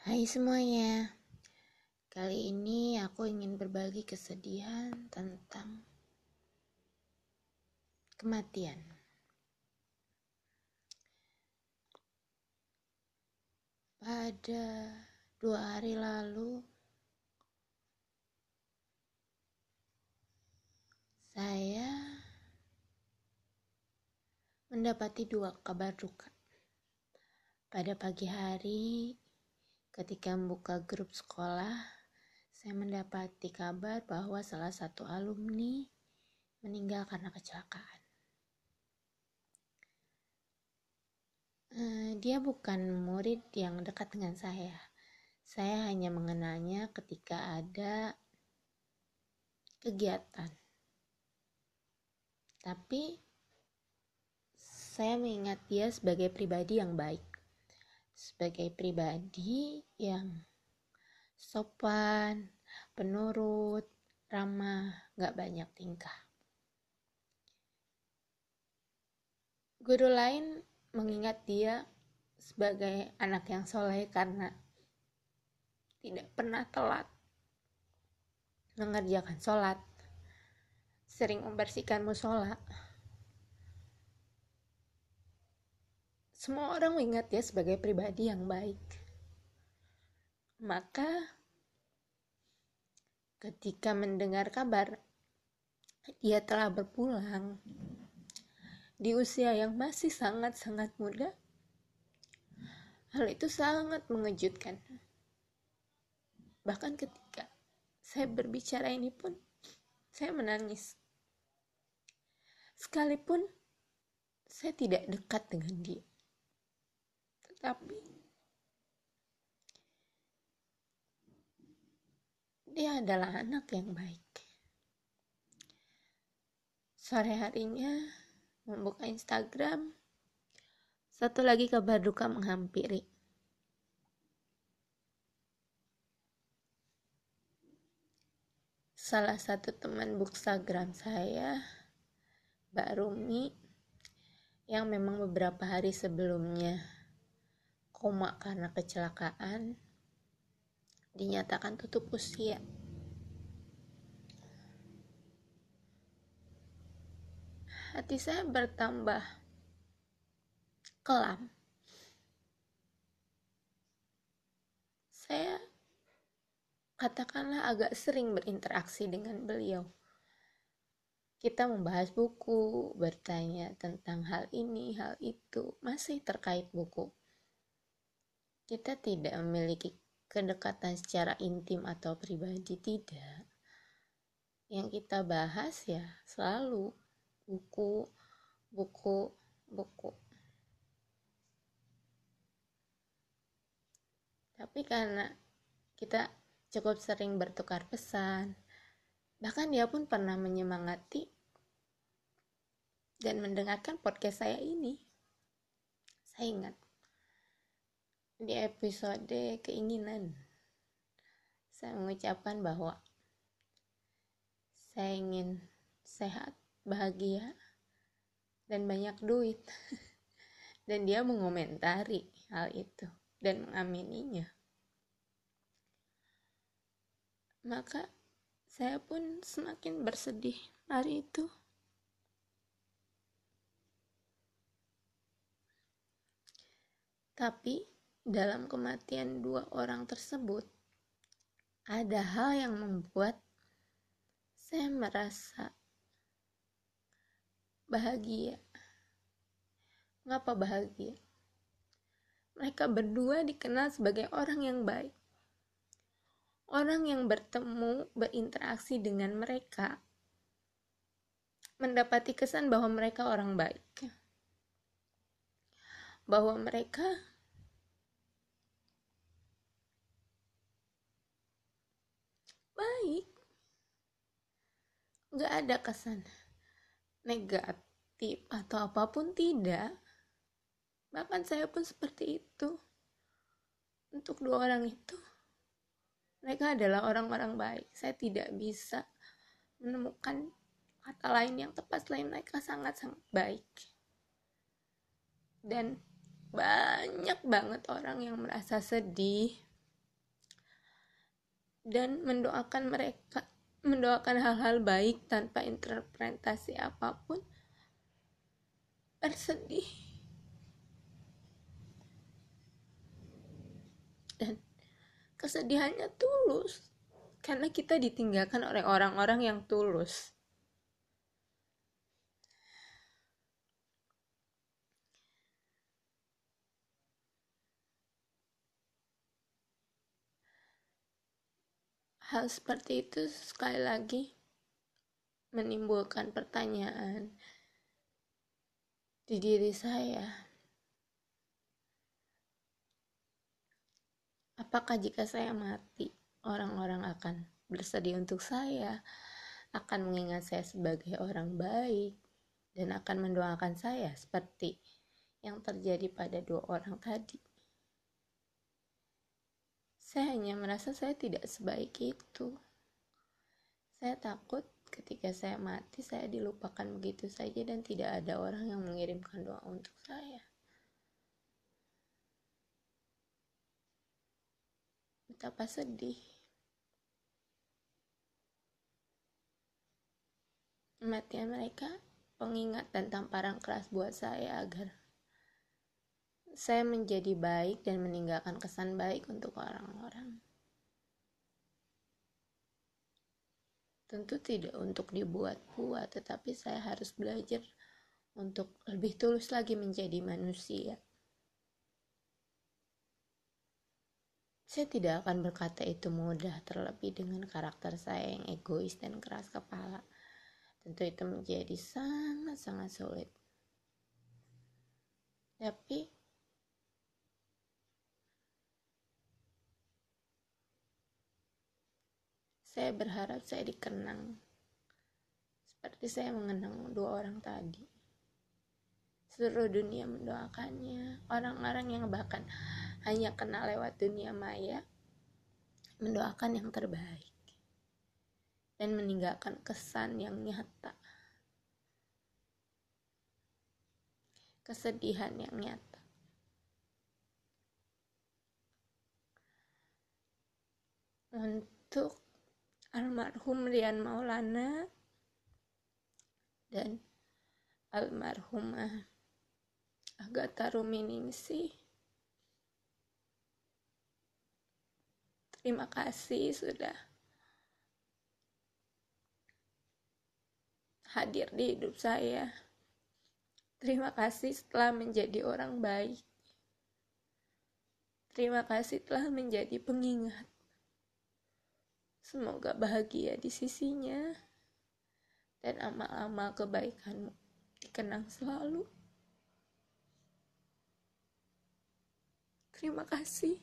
Hai semuanya, kali ini aku ingin berbagi kesedihan tentang kematian. Pada dua hari lalu, saya mendapati dua kabar duka. Pada pagi hari, Ketika membuka grup sekolah, saya mendapati kabar bahwa salah satu alumni meninggal karena kecelakaan. Uh, dia bukan murid yang dekat dengan saya. Saya hanya mengenalnya ketika ada kegiatan. Tapi saya mengingat dia sebagai pribadi yang baik sebagai pribadi yang sopan, penurut, ramah, gak banyak tingkah. Guru lain mengingat dia sebagai anak yang soleh karena tidak pernah telat mengerjakan sholat, sering membersihkan musola, semua orang mengingat dia sebagai pribadi yang baik. Maka ketika mendengar kabar dia telah berpulang di usia yang masih sangat-sangat muda, hal itu sangat mengejutkan. Bahkan ketika saya berbicara ini pun, saya menangis. Sekalipun saya tidak dekat dengan dia tapi dia adalah anak yang baik. Sore harinya membuka Instagram, satu lagi kabar duka menghampiri. Salah satu teman bookstagram saya, Mbak Rumi, yang memang beberapa hari sebelumnya koma karena kecelakaan, dinyatakan tutup usia. Hati saya bertambah kelam. Saya katakanlah agak sering berinteraksi dengan beliau. Kita membahas buku, bertanya tentang hal ini, hal itu, masih terkait buku kita tidak memiliki kedekatan secara intim atau pribadi tidak. Yang kita bahas ya selalu buku buku buku. Tapi karena kita cukup sering bertukar pesan bahkan dia pun pernah menyemangati dan mendengarkan podcast saya ini. Saya ingat di episode keinginan saya mengucapkan bahwa saya ingin sehat, bahagia, dan banyak duit. dan dia mengomentari hal itu dan mengamininya. Maka saya pun semakin bersedih hari itu. Tapi dalam kematian dua orang tersebut, ada hal yang membuat saya merasa bahagia. Mengapa bahagia? Mereka berdua dikenal sebagai orang yang baik. Orang yang bertemu, berinteraksi dengan mereka, mendapati kesan bahwa mereka orang baik. Bahwa mereka baik. Nggak ada kesan negatif atau apa pun tidak. Bahkan saya pun seperti itu. Untuk dua orang itu mereka adalah orang-orang baik. Saya tidak bisa menemukan kata lain yang tepat selain mereka sangat-sangat baik. Dan banyak banget orang yang merasa sedih dan mendoakan mereka mendoakan hal-hal baik tanpa interpretasi apa pun. Bersedih. Dan kesedihannya tulus karena kita ditinggalkan oleh orang-orang yang tulus hal seperti itu sekali lagi menimbulkan pertanyaan di diri saya. Apakah jika saya mati, orang-orang akan bersedih untuk saya, akan mengingat saya sebagai orang baik, dan akan mendoakan saya seperti yang terjadi pada dua orang tadi? Saya hanya merasa saya tidak sebaik itu. Saya takut ketika saya mati saya dilupakan begitu saja dan tidak ada orang yang mengirimkan doa untuk saya. Betapa sedih. Kematian mereka pengingat dan tamparan keras buat saya agar saya menjadi baik dan meninggalkan kesan baik untuk orang-orang. Tentu tidak untuk dibuat-buat, tetapi saya harus belajar untuk lebih tulus lagi menjadi manusia. Saya tidak akan berkata itu mudah, terlebih dengan karakter saya yang egois dan keras kepala. Tentu itu menjadi sangat-sangat sulit. Tapi Saya berharap saya dikenang seperti saya mengenang dua orang tadi. Seluruh dunia mendoakannya. Orang-orang yang bahkan hanya kenal lewat dunia maya mendoakan yang terbaik dan meninggalkan kesan yang nyata. Kesedihan yang nyata. Untuk almarhum Rian Maulana dan almarhumah Agatha Ruminingsih. Terima kasih sudah hadir di hidup saya. Terima kasih setelah menjadi orang baik. Terima kasih telah menjadi pengingat. Semoga bahagia di sisinya dan amal-amal kebaikanmu dikenang selalu. Terima kasih.